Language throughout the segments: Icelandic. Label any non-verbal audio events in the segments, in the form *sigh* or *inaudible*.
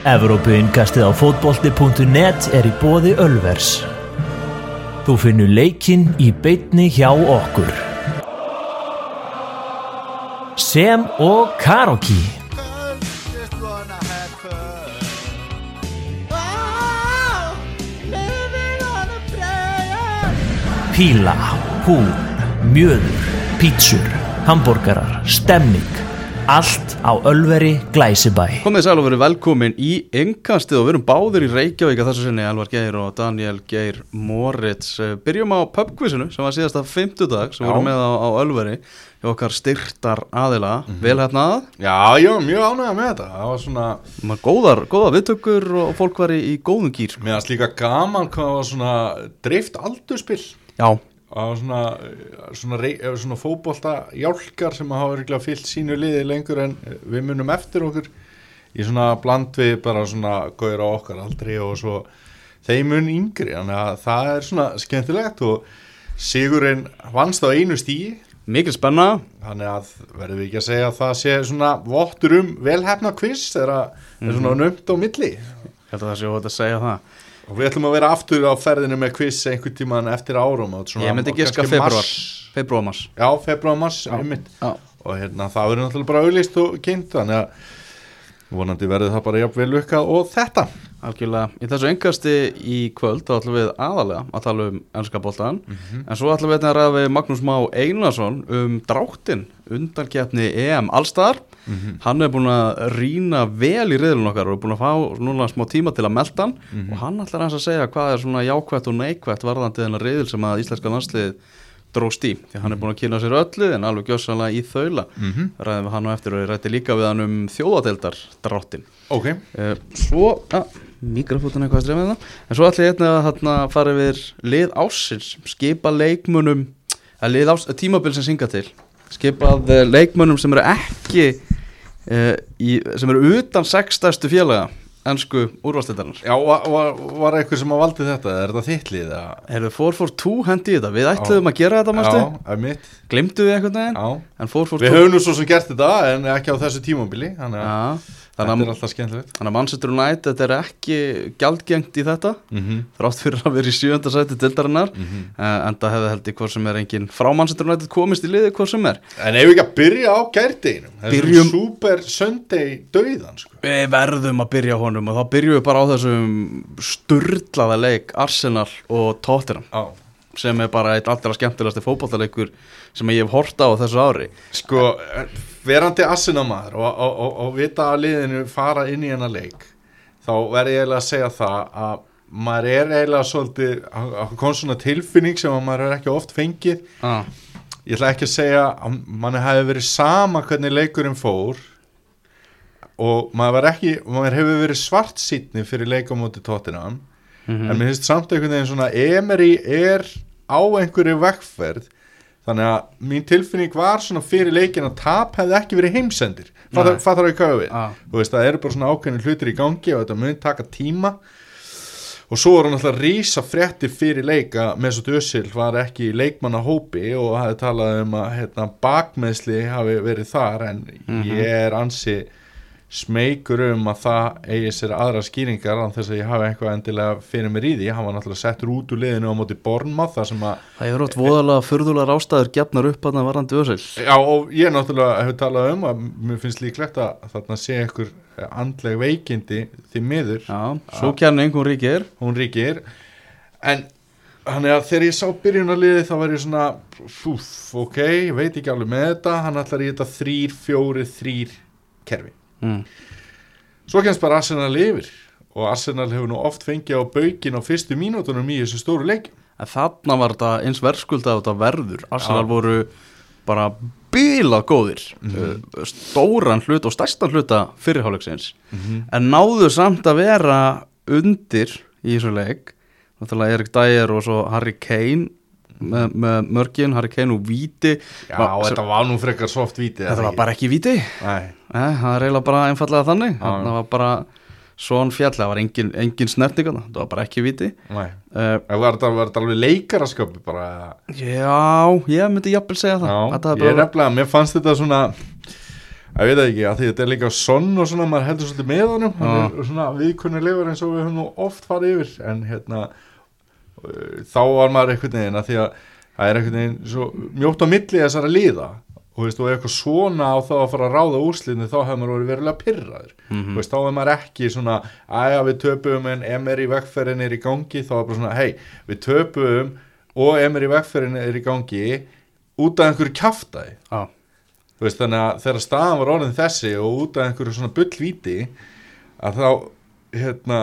Evrópuinkastið á fótbolti.net er í bóði Ölvers. Þú finnur leikinn í beitni hjá okkur. Sem og Karoki. Píla, húl, mjöður, pítsur, hambúrgarar, stemming. Allt á Ölveri Glæsibæ. Komið sæl og verið velkomin í yngkastið og við erum báðir í Reykjavík að þessu sinni Elvar Geir og Daniel Geir Moritz. Eh, Byrjum á pubquizinu sem var síðasta fimmtudag sem Já. vorum með á, á Ölveri hjá okkar styrtar aðila mm -hmm. velhæfnað, Já, já, mjög ánægða með þetta. Það var svona, maður góðar, góðar viðtökur og fólk var í, í góðum gýr mér fannst líka gaman hvað það var svona dreift aldurspill Já, Var svona, svona, rey- eh, svona fótbolta jálkar sem hafa örgulega fyllt sínu liði lengur en eh, við munum eftir okkur. Í svona bland við bara svona gauður á okkar aldrei og svo þeim mun yngri, þannig að það er svona skemmtilegt og Sigurinn vannst á einu stíi mikil spenna. Þannig að verðum við ekki að segja að það sé svona vottur um velhefna quiz þegar það er svona nömt á milli. Ég held að það sé óvægt að segja það og við ætlum að vera aftur á ferðinu með quiz einhvern tíman eftir árum Ég myndi giska februar mars. Februar mars. Já, februar, mars, einmitt. Já. og hérna það verður náttúrulega bara auðlist og kynnt þannig að vonandi verður það bara jafnvel lukka og þetta. Algjörlega, í þessu engasti í kvöld þá ætlum við aðalega að tala um ennska boltan en svo ætlum við einnig að ræða við Magnús Má Einarsson um dráttin undankeppni EM Allstar hann er búin að rýna vel í riðlun okkar og er búin að fá núna smá tíma til að melda hann. Og hann ætlar hans að segja hvað er svona jákvætt og neikvætt varðandi þennan riðl sem að íslenska landslið dróst í, því hann er búin að kynna sér öllu en alveg gjössanlega í þaula. Ræðum við hann á eftir og ég rætti líka við hann um þjóðadeildar dráttin Ok, Uh, svo, að, mikrofótun eitthvað að strefna það en svo ætla ég einnig að fara yfir lið ásins, skipa leikmunum að lið ás, tímabil sem synga til. Skipað uh, leikmunum sem eru ekki uh, í, sem eru utan sextæstu félaga ennsku úrvarsleitarnar já, var, var, var eitthvað sem að valdi þetta, er þetta þitt lið? eða? Erum við 442 hendi þetta, við ætluðum að gera þetta mástu, Já, er mitt glimtu við Já, en 442 við höfum nú svo sem gert þetta en ekki á þessu tímabili þannig að Já, þetta er alltaf skemmtilegt þannig að Manchester United er ekki gjaldgengt í þetta mm -hmm. þrátt fyrir að vera í sjönda sæti dildarinnar Mhm. uh, en það hefði held í hvort sem er engin frá Manchester United komist í liði hvort sem er En ef við ekki að byrja á gærdeginum Þessum Super Sunday döiðan sko. við verðum að byrja á honum og þá byrjum við bara á þessum sturlaða leik Arsenal og Tottenham Já sem er bara eitt allra skemmtilegasti fótballaleikur sem ég hef horta á þessu ári Sko, verandi assinamaður og, og, og, og vita að liðinu fara inn í hennar leik þá verði ég eiginlega að segja það að maður er eiginlega svolítið að kom svona tilfinning sem að maður er ekki oft fengið ah, ég ætla ekki að segja að manni hefði verið sama hvernig leikurinn fór og maður, ekki, maður hefur verið svart sýtni fyrir leikamóti tóttinam Mhm. en mér finnst samt einhvern veginn svona Emery er á einhverju vekkferð þannig að mín tilfinning var svona fyrir leikin að tap hefði ekki verið heimsendir. Fattar fattar ekki hvað við? Ah. þú veist það eru bara svona ákveðin hlutir í gangi og þetta mun taka tíma. Og svo er hann alltaf rísa fréttir fyrir leik að Mesut Özil var ekki í leikmanna hópi og hafi talað um að hérna, bakmeðsli hafi verið þar en ég er ansi smeykur um að það eigi sér aðra skýringar án þess að ég hafi eitthvað endilega fyrir mér í því. Hann var náttúrulega settur út úr liðinu á móti Bornmoth þar sem að það er ótt voðalega furðulega rástaður gefnar upp að það varandi össil Já og ég náttúrulega hef talað um að mér finnst líklegt að þarna sé einhver andleg veikindi því miður. Já, svo kjarni einhvern ríkir. hún ríkir. En þannig að þegar ég sá byrjunarliði þá var ég svona fúf, ok, veit ekki alveg með þetta. Hann ætlar í þetta þrýr, fjóri, þrýr kerfi. Mm. Svo kemst bara Arsenal yfir og Arsenal hefur nú oft fengið á baukin á fyrstu mínútonum í þessu stóru leik en þarna var þetta eins verðskulda þetta verður. Arsenal Já. voru bara bílað góðir uh, stóran hlut og stærstan hluta fyrirháleiksins en náðu samt að vera undir í þessu leik. Náttúrulega Erik Dyer og svo Harry Kane með, með mörgin, Harry Kane og Víti. Já, Va- þetta var nú frekar soft víti þetta var bara ekki Víti. Nei, það er eiginlega bara einfallega þannig. Já. það var bara svon fjall, það var engin, engin snerting það var bara ekki Víti. Nei. Uh, var þetta var alveg leikaraskapi bara Já, ég myndi jafnvel segja það. Já, ég er nefnilega, mér fannst þetta svona ég veit ekki, að því þetta er líka sonn og svona, maður heldur svolítið með honum. Hann er svona viðkunnilegur eins og við höfum nú oft farið yfir en hérna þá var maður einhvern veginn að því að það er einhvern veginn svo mjótt á milli þessara liða. Og veist, og eitthvað svona á þá að fara að ráða úrslinu þá hefur maður verið verulega pyrraður Mhm. veist, þá er maður ekki svona æja við töpum en emir í vegferðin er í gangi. Þá er bara svona hei við töpum og emir í vegferðin er í gangi út af einhverju Þú veist, þannig að þegar staðan var orðin þessi og út af einhverju svona bullvíti að þá hérna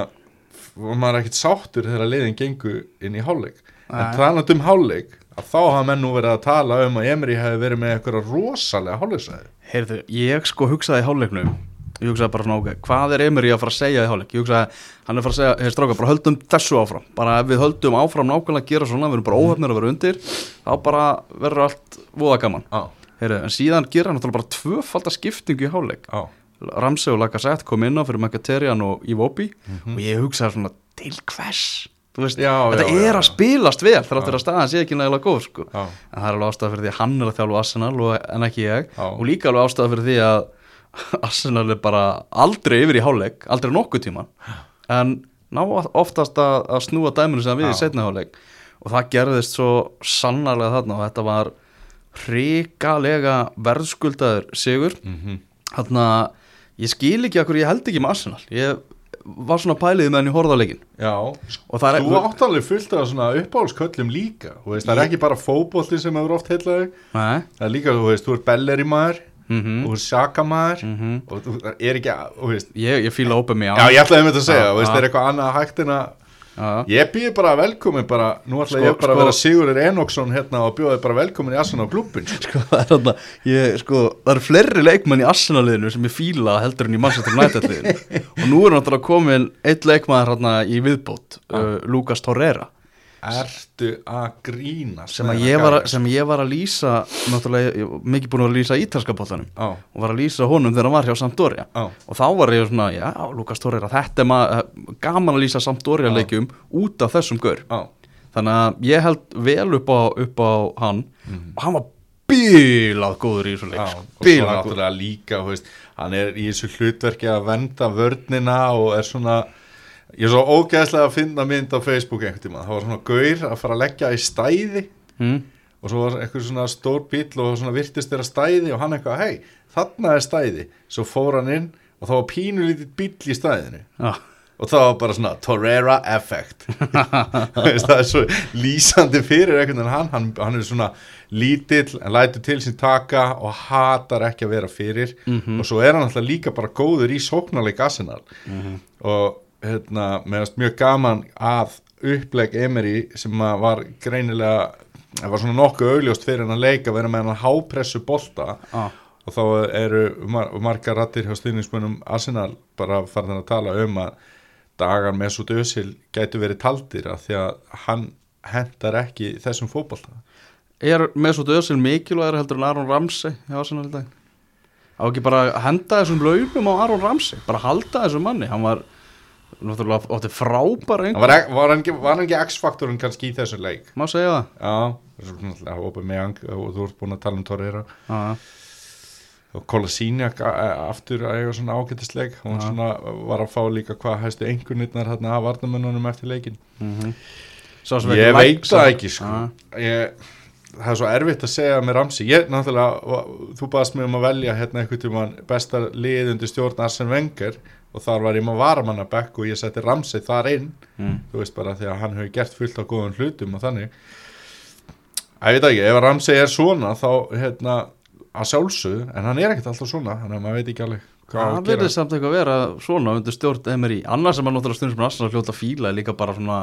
var maður ekkert sáttur þegar liðin gengu inn í hálfleik. En talað um hálfleik að þá hafa menn nú verið að tala um að Emri hefði verið með einhverja rosalega hálfleiksæði heyrðu, ég sko hugsaði í hálfleiknum Ég hugsaði bara svona, ok, hvað er Emery að fara að segja í hálfleik? Ég hugsaði, hann er að fara að segja, hey, stráka, bara höldum þessu áfram. Bara ef við höldum áfram nákvæmlega að gera svona, við erum bara óhefnir að vera undir Þá bara verður allt voða gaman. Heyrðu, en síðan gera hann bara tvöfalda skiptingu í hálfleik Ramsey og Lacazette kom inn á fyrir Mkhitaryan og Iwobi og ég hugsaði svona til hvers? Veist. Já, þetta já, er já, að spilast vel þegar þetta er að staðan sé ekki nægilega góð sko. en það er alveg ástæða fyrir því að hann er að þjálfa Arsenal og, en ekki ég. Og líka alveg ástæða fyrir því að *laughs* Arsenal er bara aldrei yfir í hálfleik aldrei nokkuð tíma en ná oftast að, að snúa dæminu sem við í setna hálfleik. Og það gerðist svo sannarlega þarna og þetta var hrikalega verðskuldaður sigur. Mhm, Þannig að ég skil ekki akkur ég held ekki með Arsenal. Ég var svona pælið með hann í horðarleikin já. Og það er Þú átt alveg fullt af svona uppáhaldsköllum líka. Veist, það er ekki bara fótbolti sem hefur oft heillaði Nei. Það er líka, þú veist, þú ert belleri maður. Mm þú ert sjaka maður. Mhm. og þú er ekki, þú veist Ég, ég fíla ópið mig Já, ég ætlaði með þetta að segja, þú veist, já. er eitthvað annað hægt en að. Ég býði bara velkomin bara, nú ætla Sko- ég bara sko- að vera Sigurður Enoksson hérna og bjóði bara velkomin í á klubbin Sko, það, er þarna, ég, sko, það eru fleiri leikmenn í Arsenal-liðinu sem ég fíla heldur en í Manchester United-liðinu. *laughs* Og nú er náttúrulega komin eitt leikmaður hérna í viðbót uh, Lucas Torreira Ertu að grína sem, sem ég var að lýsa mikið búin að lýsa ítalska boltanum. Á, og var að lýsa honum þegar hann var hjá Sampdoria. Á, og þá var ég svona, já, Lukas Torreira þetta er maður, gaman að lýsa Sampdoria leikjum út af þessum gaur. Þannig að ég held vel upp á, upp á hann. Og hann var bílað góður í þessu leik bílað góður. líka, veist, hann er í þessu hlutverki að venda vörnina og er svona, ég er svo ógæðslega að finna mynd á Facebook einhvern tíma, það var svona gaur að fara að leggja í stæði mm. og svo var eitthvað svona stór bíl og svona virtist þeirra stæði og hann eitthvað, hei, þarna er stæði, svo fór hann inn og það var pínulítið bíl í stæðinu. Já, og það var bara svona Torreira *laughs* veist, það er svo lýsandi fyrir einhvern veginn hann, hann, hann er svona lítill en lætur til sín taka og hatar ekki að vera fyrir. Mhm. og svo er hann alltaf líka bara góður í sóknarleik Arsenal. Mhm. og hérna, meðast mjög gaman að uppleg Emery sem var greinilega það var svona nokkuð augljóst fyrir hann að leika vera með hann hápressu bolta. Já, og þá eru mar margar rattir hjá stuðningsmönnum Arsenal bara farin að tala um að dagar með svo dösil gætu verið taldir að því að hann hendar ekki þessum fótbolta. Er með svo döðsil mikilvægur heldur en Aron Ramsey hjá Arsenal í dag? Á ekki bara henda þessum laupum á Aron Ramsey bara halda þessum manni, hann var náttúrulega ótti frábæra var, ek- var, hann, ekki- var ekki X-faktorinn kannski í þessum leik? Má segja það. Já, var með og þú ert búin að tala um Torreira. Og Kolasíniak aftur að eiga svona ágættisleik hún svona var að fá líka hvað hæstu einhvernirnar hérna af varnamönnunum eftir leikin mm sem ég veit það ekki sko. Ég, það er svo erfitt að segja með Ramsi ég náttúrulega, þú baðast mig um að velja hérna einhvern tímann besta lið undir stjórn Arsene Wenger og þar var ég maður varamanna bekk og ég setti Ramsi þar inn. Mm. þú veist bara því að hann hefur gert fullt af góðum hlutum og þannig. Ég veit ekki, ef Ramsi er svona þá hérna að sjálfsögðu, en hann er ekkert alltaf svona þannig að maður veit ekki alveg hvað á að gera. verður samt eitthvað að vera svona undir stjórn Emery, annars sem hann náttúrulega stundum sem Arsenal hljóta fíla er líka bara svona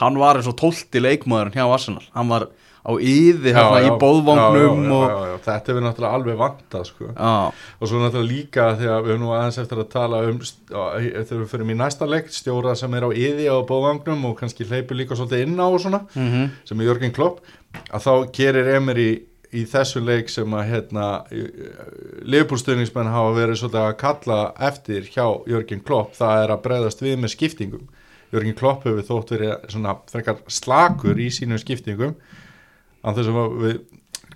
hann var eins og tólti leikmaðurinn hjá Arsenal. Hann var á yði hérna í bóðvangnum þetta er náttúrulega alveg vantað sko. og svo náttúrulega líka þegar við nú aðeins eftir að tala um þegar við fyrir í næsta leik stjóra sem er á yði á bóðvagnum og kannski hleypur líka svolítið inn á og svona mm sem er Jörgen Klopp að þá gerir Emery í þessu leik sem að hérna liðbúrstöðningsmenn hafa verið svolítið að kalla eftir hjá Jörgen Klopp það er að bregðast við með skiptingum. Jörgen Klopp hefur þótt verið svona slakur í sínum skiptingum en þess að við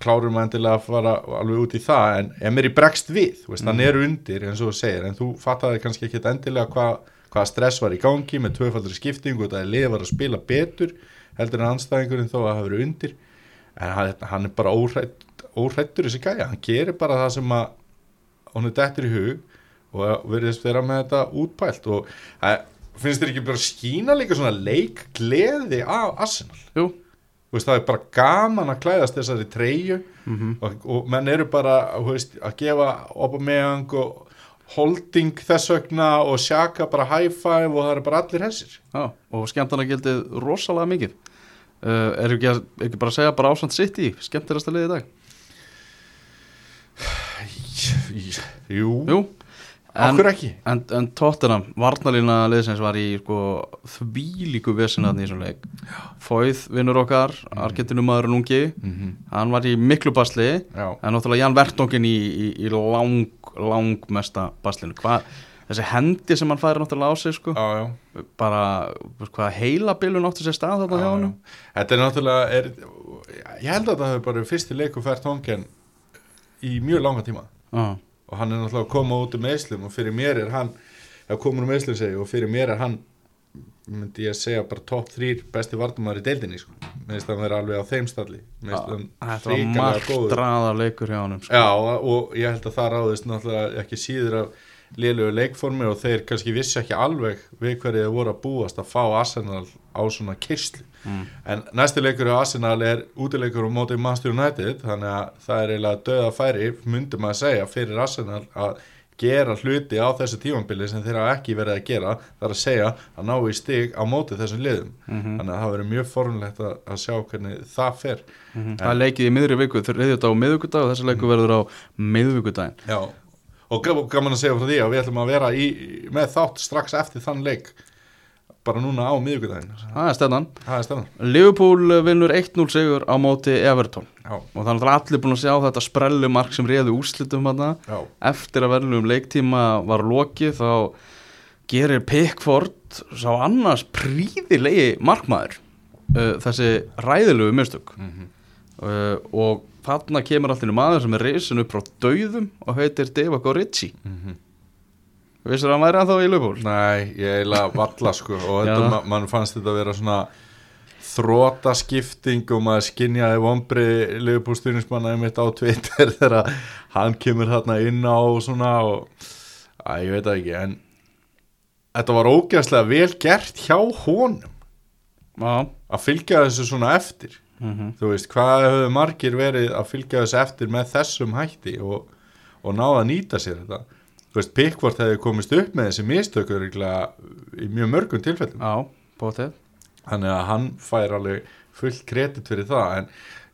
klárum endilega að fara alveg út í það en í bregst við, veist, hann er undir eins og þú segir, en þú fattaði kannski ekki endilega hvað hva stress var í gangi með tvöfaldri skiptingu og það er var að spila betur heldur en anstæðingurinn þó að hafa verið undir. En hann, hann er bara óhrætt, óhrættur þessi gæja, hann gerir bara það sem að hún er dettur í hug og verðist vera með þetta útpælt og að, finnst þér ekki bara skína líka svona leikgleði af Arsenal? Jú, veist, það er bara gaman að klæðast þessari treyju og, og menn eru bara veist, að gefa Aubameyang og holding þess vegna og sjaka bara high five og það eru bara allir hessir já, og skemmtana gildið rosalega mikið. Uh, Er ekki, að, ekki bara að segja bara ásand sitt í skemmtilegasta liði í dag? Jú, Jú, en, okkur ekki? en, en Tottenham, varnalína liðsins var í sko, þvílíku vesinatni í þessum leik. Fóið, vinnur okkar, Argentinumæðurinn ungi Mhm. hann var í miklu basli Já. en náttúrulega Jan Vertongin í, í, í lang, lang mesta baslinu. Hva, þessi hendi sem hann færi náttúrulega á sig sko, Já, já. bara hvað heila bilun átti sér stað þarna hjá Já, hann. Þetta er náttúrulega er, ég held að það hefur bara fyrsti leiku fært hongen í mjög langa tíma. Já, og hann er náttúrulega að koma út um meðslum og fyrir mér er hann eða komur um meðslum segi og fyrir mér er hann myndi ég að segja bara topp þrýr besti vardumar í deildinni sko. meðist hann vera alveg á þeim stalli meðist hann þetta var hrikalega margt góður draða leikur hjá hann sko. Já, og ég held að það ráðist náttúrulega ekki síður af lélögu leikformi og þeir kannski vissi ekki alveg við hverju þeir voru að búast að fá Arsenal á svona kyrslu Mm. en næsti leikur á Arsenal er útileikur á móti Manchester United þannig að það er eiginlega döða færi myndi maður að segja fyrir Arsenal að gera hluti á þessu tímambili sem þeir hafa ekki verið að gera það er að segja að ná í stig á móti þessum liðum Mhm. þannig að það verður mjög formlegt að, að sjá hvernig það fer Mhm. Það er leikið í miðri viku, þau reyðið þetta á miðvikudag og þessi leikur Mm. verður á miðvikudaginn Já, og gaman að segja frá því að við ætlum að vera í, með þátt strax eftir þann leik. Bara núna á miðvikudaginn. Það er stefnan. Er Liverpool vinnur 1-0 sigur á móti Everton. Já, og er náttúrulega allir búin að sjá þetta sprellumark sem réði úrslitum eftir að verðlum leiktíma var lokið þá gerir Pickford sá annars príðilegi markmaður uh, þessi ræðilegu mistök. Mhm. uh, og þarna kemur allir maður sem er reysin upp frá dauðum og heitir Divock Ritchie Mhm. Vissir að hann væri ennþá í Liverpool? nei, ég eiginlega valla sko og þetta, ma mann fannst þetta að vera svona þrótaskipting og maður skinjaði vombri liðbúrstyrningsmanna einmitt á Twitter *laughs* þegar hann kemur þarna inn á og svona og að ég veit það ekki en þetta var ógeðslega vel gert hjá honum. Já. Að fylgja þessu svona eftir mm þú veist, hvað hefur margir verið að fylgja þessu eftir með þessum hætti og, og náða að nýta sér þetta? Þú veist, Pickford hefði komist upp með þessi mistökur í mjög mörgum tilfellum. Já, bótið þannig að hann fær alveg fullt kredit fyrir það en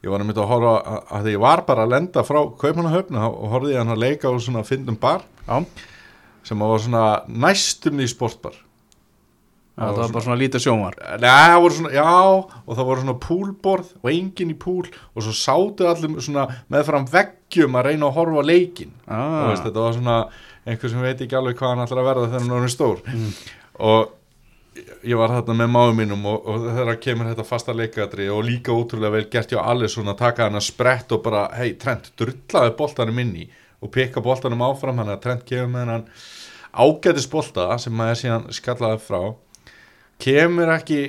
ég var nefnt að horfa að, að því ég var bara að lenda frá Kaupmannahöfna og horfði ég hann að leika á svona fyndum bar Já, sem var svona næstum í sportbar það var bara svona lítið sjómar Nei, það voru svona, já, og það voru svona púlborð og enginn í púl og svo sátu allir svona meðfram veggjum að reyna að horfa á leikin ah. Veist, þetta var svona einhver sem veit ekki alveg hvað hann ætlar að verða þegar hann er stór Mm. og ég var þarna með máum mínum og, og þegar kemur þetta fasta leikadri og líka ótrúlega vel gert hjá allir svona að taka hann að sprett og bara hei Trent, drullaði boltanum inn í og peka boltanum áfram hann að Trent kemur með hann ágætis bolta sem maður síðan skallaði frá kemur ekki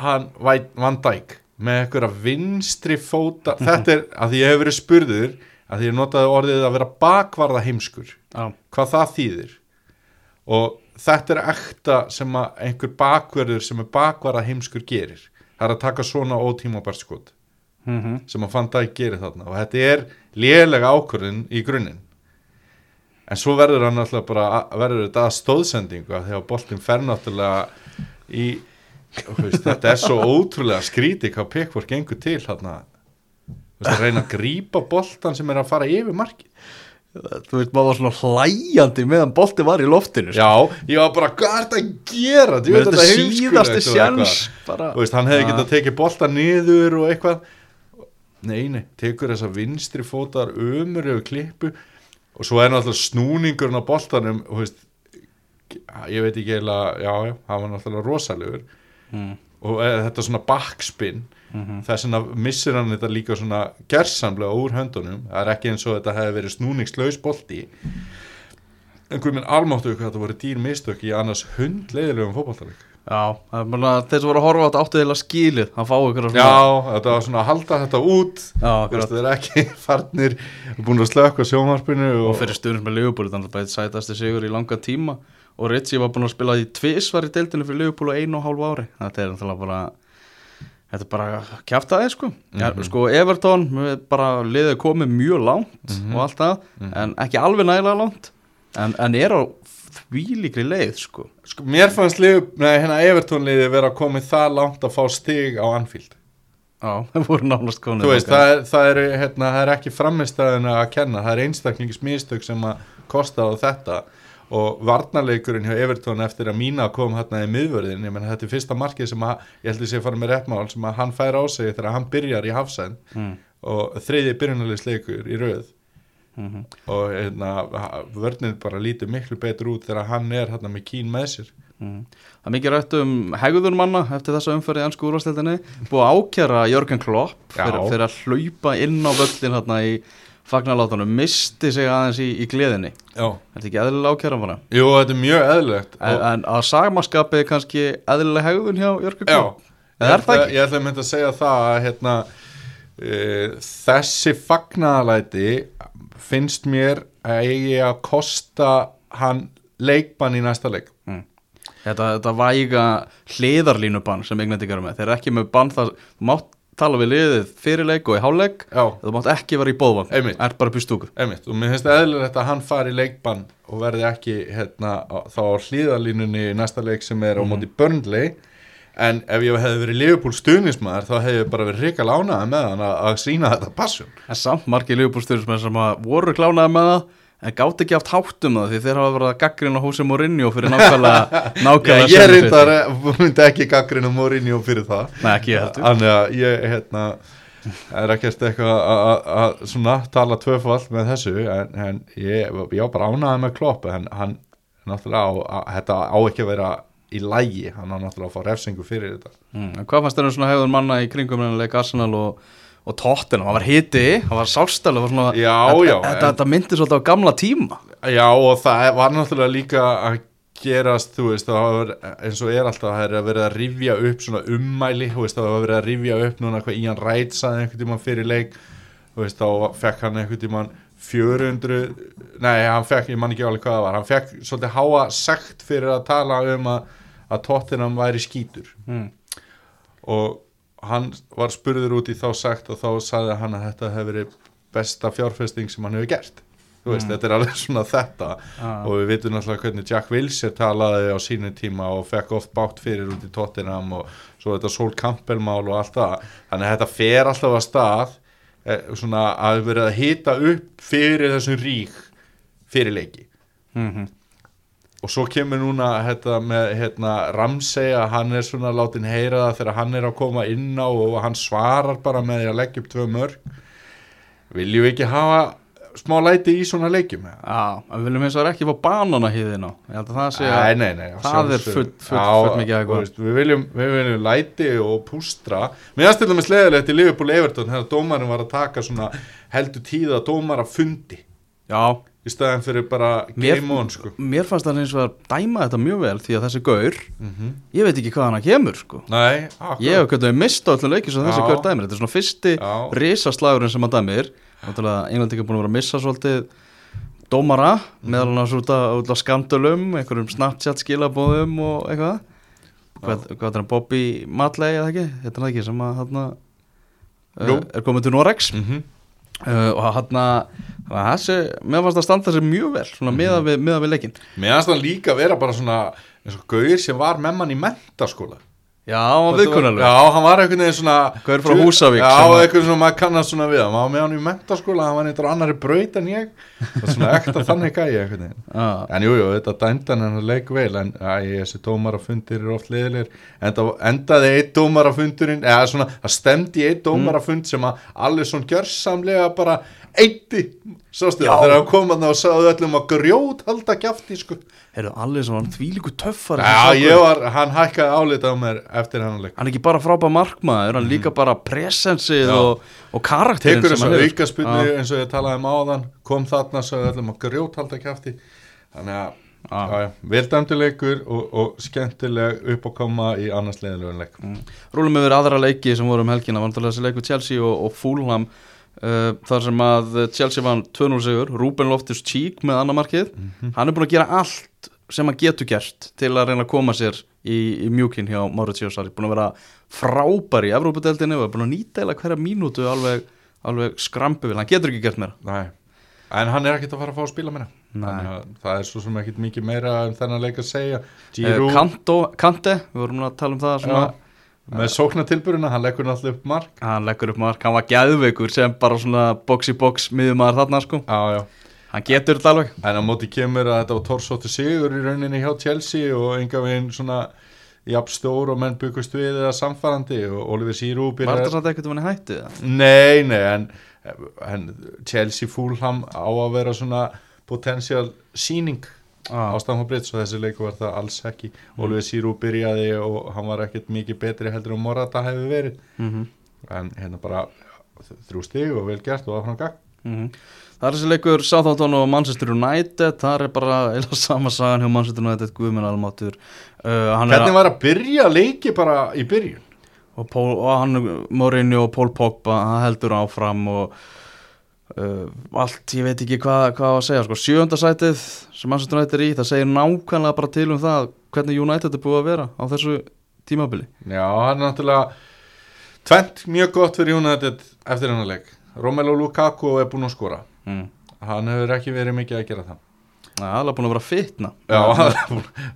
hann Van Dijk með einhverja vinstri fóta? *laughs* Þetta er að því ég hef verið spurður að því ég notaði orðið að vera bakvarða heimskur Já, hvað það þýðir. Og þetta er ekta sem að einhver bakverður sem er bakvarða heimskur gerir. Það er að taka svona ótímabært skot mm sem að fann dag gerir þarna. Og þetta er lélega ákvörðin í grunninn. En svo verður hann alltaf bara verður þetta að stóðsendingu að því að boltin fer náttúrulega í þú veist, þetta er svo ótrúlega skríti hvað Pickford gengur til Þú veist, að reyna að grípa boltan sem er að fara yfir markið þú veist maður var svona hlæjandi meðan bolti var í loftinu sko. Já, ég var bara, hvað er þetta að gera? Djú, Með þetta og eitthvað. sjans Þú veist, hann hefði Ah. getað tekið bolta niður og eitthvað Nei, nei, tekur þessa vinstri fótar ömur yfir klippu og svo er náttúrulega snúningurinn á boltanum og veist, ég veit ekki eiginlega, já, já, hann var náttúrulega rosalegur. Mm. og e, þetta svona backspin Mhm. þess vegna missir hann þetta líka svona gersamlega úr höndunum. Það er ekki eins og þetta hefði verið snúningslaus bolti. En hvað minn almáttu hvað þetta voru dýr mistök í annars hundleiðilegum fótballtaleg Já, það er þeir sem voru að horfa á þetta áttu eða skilið að fá ykkur að Já, þetta var svona að halda þetta út. Það er ekki *laughs* farnir búin að slökka sjónvarpinu og, og fyrir stundum með Liverpool þannig að bara eitt sætasti sigur í langa tíma og Ritchie var búin að spila í tvisvar í deildinu fyrir Liverpool á einu og hálfu ári. Þetta er náttúrulega bara þetta er bara kjaftaði sko. Ja, sko Everton bara liðið komið mjög langt og allt það en ekki alveg nægilega langt en, en er á þvílíkri leið sko. Sko, mér fannst lið, nei, hérna Everton liði vera að komið það langt að fá stig á Anfield. Já, *laughs* það voru nánast konið Þú veist, það er, það, er, hérna, það er ekki framistæðin að kenna, það er einstaklingsmistök sem að kosta á þetta og varnarleikurinn hjá Everton eftir að Mína kom hérna í miðvörðin ég menn þetta er fyrsta markið sem að ég held að sé fara með réttmál sem að hann fær á sig þegar hann byrjar í hafsend mm. og þriði byrjunarlegsleikur í röð. Mm og hérna, vörninn bara lítur miklu betur út þegar hann er hérna með kín með sér. Mm. Það er mikið rætt um hegðun manna eftir þessa umferði í ennsku úrvastildinni búið að ákjara Jörgen Klopp fyrir, fyrir að hlaupa inn á völlin hérna í fagnarlátanum, misti sig aðeins í, í gleðinni Já. Er þetta ekki eðlilega ákjara bara? Jú, þetta er mjög eðlilegt En, en að sagmaskapið er kannski eðlilega hegðun hjá Jörgen Já, er það ekki? Ég ætla að mynda að segja það að hérna, uh, þessi fagnaðalæti finnst mér að eigi að kosta hann leikbann í næsta leik Þetta, þetta væga hliðarlínubann sem englendingar eru með, þeir eru ekki með bann það, mátt tala við liðið fyrir leik og í hálfleik, Já, þú mátt ekki vera í bóðvann, er bara upp í stúku einmitt, og mér finnst eðlilegt að hann fari í leikbann og verði ekki hérna, þá á hlýðalínunni í næsta leik sem er á móti Burnley. En ef ég hefði verið Liverpool stuðnismæður þá hefði ég bara verið ríkal ánaði með hann að, sína þetta passjón En samt margir lífbúrstyrjusmenn sem að voru klánaði með það en gátt ekki haft hátt um það því þeir hafa verið að gaggrina hósi Mourinho fyrir nákvæmlega *laughs* Já, nákvæmlega ég sömu reyndar myndi ekki gaggrinu Mourinho fyrir það. Nei, ekki ég heldur. Þannig að ég hérna er ekkert eitthvað að- svona tala tvöfald með þessu en, en ég, ég var bara ánaði með klopp en hann náttúrulega á, þetta á ekki að vera í lægi hann á náttúrulega að fá refsingu fyrir þetta. Mm, Hvað fannst þeir um svona hegðun manna í kringum en og, Tottenham hann var hiti, hann var sálstal svona, Já, þetta, já, þetta, en- þetta myndi svolítið á gamla tíma Já og það var náttúrulega líka að gerast, þú veist, það var eins og er alltaf, það er að vera að rifja upp svona ummæli, þú veist, það var verið að rifja upp núna hvað Ian Wright saði einhvern tímann fyrir leik, þú veist, þá fekk hann einhvern tímann 400 nei, hann fekk, ég man ekki alveg hvað það var hann fekk svolítið háa sekt fyrir að tala um að, að Tottenham væri skítur mm. og hann var spurður út í þá sagt og þá sagði hann að þetta hefur verið besta fjárfesting sem hann hefur gert. Þú veist, þetta er alveg *laughs* svona þetta. Ah. og við vitum náttúrulega hvernig Jack Wilshere talaði á sínum tíma og fekk oft bátt fyrir út í Tottenham og svo þetta Sol Campbell mál og allt það. Þannig að þetta fer alltaf að stað eh, svona að vera að hita upp fyrir þessum rík fyrir leiki. Mm og svo kemur núna hérna, með hérna, Ramsey að hann er svona látin heyra það þegar hann er að koma inn á og hann svarar bara með því að leggja upp tvö mörg viljum við ekki hafa smá læti í svona leikjum? Já, við viljum eins og það ekki fá banana híðina ég held að það sé að Nei, nei, nei, það er full- full- Já, full mikið veist, við, viljum, við viljum læti og pústra. Mér aðstæðum með sleðilegt í Liverpool Everton þegar dómarinn var að taka svona heldur tíða dómar að fundi. Já, í staðin fyrir bara Mér- game on sko. mér fannst það eins og að dæma þetta mjög vel því að þessi gaur, mm ég veit ekki hvað hann kemur sko. Nei, ég hef hvernig mista öllum leikir sem þessi gaur dæmir. Þetta er svona fyrsti risaslagurinn sem hann dæmir. Englandi ekki búin að vera að missa svolítið dómara Mhm. meðal hann út á skandölum einhverjum Snapchat skilabóðum og eitthvað. Hvað, hvað er hann Bobby Matley eða ekki, þetta er ekki sem að hann Jú. er komið til Norex mm -hmm. uh, og hann þessi, mér fannst að standa sér mjög vel svona Mhm. miða við, miða við leikinn. Mér aðst hann líka vera bara svona eins og Gauir sem var með mann í mentaskóla já, hann var viðkunnalur Já, hann var einhvern veginn svona Gaur frá Húsavík Já, sem einhvern svona maður kannast svona við hann. Var með hann í mentaskóla, hann var eitthvað annari braut en ég. Og svona ekta þannig gæi veginn. Já. En jú, jú, þetta dændan hann leik vel en æ, þessi dómarafundir eru oft liðilegir Enda, endaði eitt dómarafundurinn eða svona, það stemdi eitt dómarafund sem að Alisson gjörsamlega bara eitti, sástu það? Þegar hann kom að það og sagði öllum að grjót halda kjafti, sko. Heyrðu, allir sem var þvílíku töffar Já, ég var, hann hækkaði álita á mér eftir hennan leik. Hann er ekki bara frábæð markmaður, hann er líka bara presensið og, og karakterin tekur hann hefur. auka spilni eins og ég talaði um áðan kom þarna, sagði öllum að grjóthalda kjafti þannig að Já. já, já, vel dæmduleikur og, og skemmtileg upp að koma í annars leiðilegun leik. Rúlum yfir aðra leiki sem voru um helgina vantarlega þessi leiku Chelsea og, og Fulham. uh, þar sem að Chelsea vann 2-0 sigur, Ruben Loftus Cheek með annar markið, hann er búin að gera allt sem hann getur gert til að reyna að koma sér í, í mjúkin hjá Mauricio Sarri, búin að vera frábær í Evrópadeildinu og búin að nýta eða hverja mínútu alveg, alveg skrampi vil, hann getur ekki gert meira. Nei. en hann er ekkit að fara að fá að spila meira. Nei. Það er svo sem ekkit mikið meira en þennan leik að segja. Giroud Kanto, Kante, við vorum að tala um það svona, með sóknatilburina, hann leggur náttúrulega upp mark. Hann leggur upp mark, hann var gæðveikur sem bara svona box í box miðumæður þarna sko, já, já. Hann getur þetta alveg. En á móti kemur að þetta var torsóttu sigur í rauninni hjá Chelsea og enga veginn svona jafn stór og menn byggust við eða samfærandi og Oliver Sírú Var þetta samt ekkert um henni eða? Nei, nei, en, en Chelsea Fulham á að vera svona potential síning Ah. á Stamford Bridge og þessi leiku var það alls ekki. Oliver Sírú byrjaði og hann var ekkert mikið betri heldur en Morata hefði verið. Mm en hérna bara þrjú stig og vel gert og áfram gagn. Mhm. Það er þessi leikur Southampton og Manchester United. Það er bara eða *laughs* sama sagan hjá Manchester United Guðminn Almáttur uh, er Hvernig var að byrja leiki bara í byrjun? og, Pól, og hann Mourinho og Paul Pogba hann heldur áfram og uh, allt, ég veit ekki hvað, á að segja sko, sjöndasætið sem Manchester United er í það segir nákvæmlega bara til um það hvernig United er búið að vera á þessu tímabili. Já, hann er náttúrulega tvent mjög gott fyrir United eftir hennar leik. Romelu Lukaku er búinn að skora. Mm. hann hefur ekki verið mikið að gera það. Það er alveg búin að vera fitna. Já,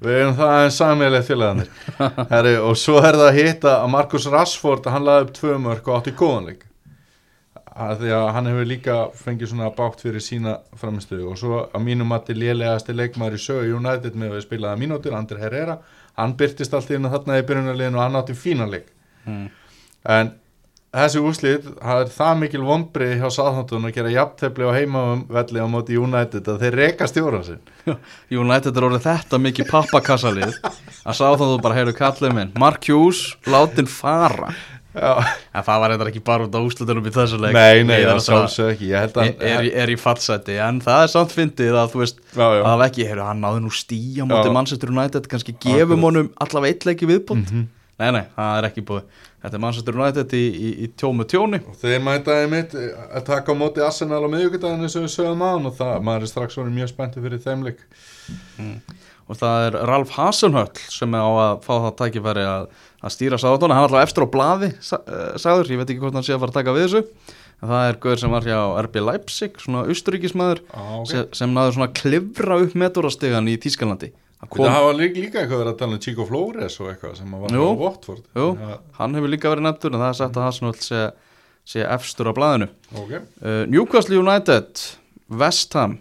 við erum það en sammeilið *laughs* Herri, og svo er það að hitta að Marcus Rashford hann laði upp tvö mörg og átti góðan leik að því að hann hefur líka fengið svona bátt fyrir sína framistuðu og svo að mínum til lélegasti leikmaður í sögu United með að spilaða mínútur, Andri Herrera hann byrtist allt í hérna þarna í byrjunarleginu og hann átti fína leik mm. en þessi úslið það er það mikil vombrið hjá Sáþántun að gera jafntefli á heimavelli á móti United að þeir reka stjóran sinn United er orðið þetta mikið pappakassalið að sá þá þú bara heyrðu kallið minn Mark Hughes, látin fara. En það var eitthvað ekki bara út á úslutunum í þessu leik. Nei, nei, það að sjálfsög ekki. Ég held er, að er, í- er í fattsæti en það er samt fyndið að þú veist Já, já. að ekki, heyrðu, hann náði nú stíja móti Já. Manchester United, kannski gefum honum allavega eitt leiki viðbúnd Mhm. nei, nei, það er ekki búið. Þetta er Manchester United í, í, í tjómu tjóni. Þeir mætaði mitt að taka móti Arsenal á miðugudaginn eins og við sögum á og það, maður er strax orðið mjög spenntu fyrir þeim leik. Og það er Ralf Hasenhöll sem er á að fá það tækifæri að, að stýra sáðatona, hann er alltaf eftir á blaði uh, sagður, ég veit ekki hvort hann sé að fara að taka við þessu. En það er guður sem var hjá RB Leipzig svona austuríkismæður Á, ok. sem, sem náður svona klifra upp meturastegan í Tískalandi Hann Kom... Það hafa líka, líka eitthvað verið að tala um Chico Flores og eitthvað sem var á Watford. Jú, Já, hann hefur líka verið nefndur en það er sagt að Hasenhöll sé, sé efstur á blaðinu. Ok, uh, Newcastle United West Ham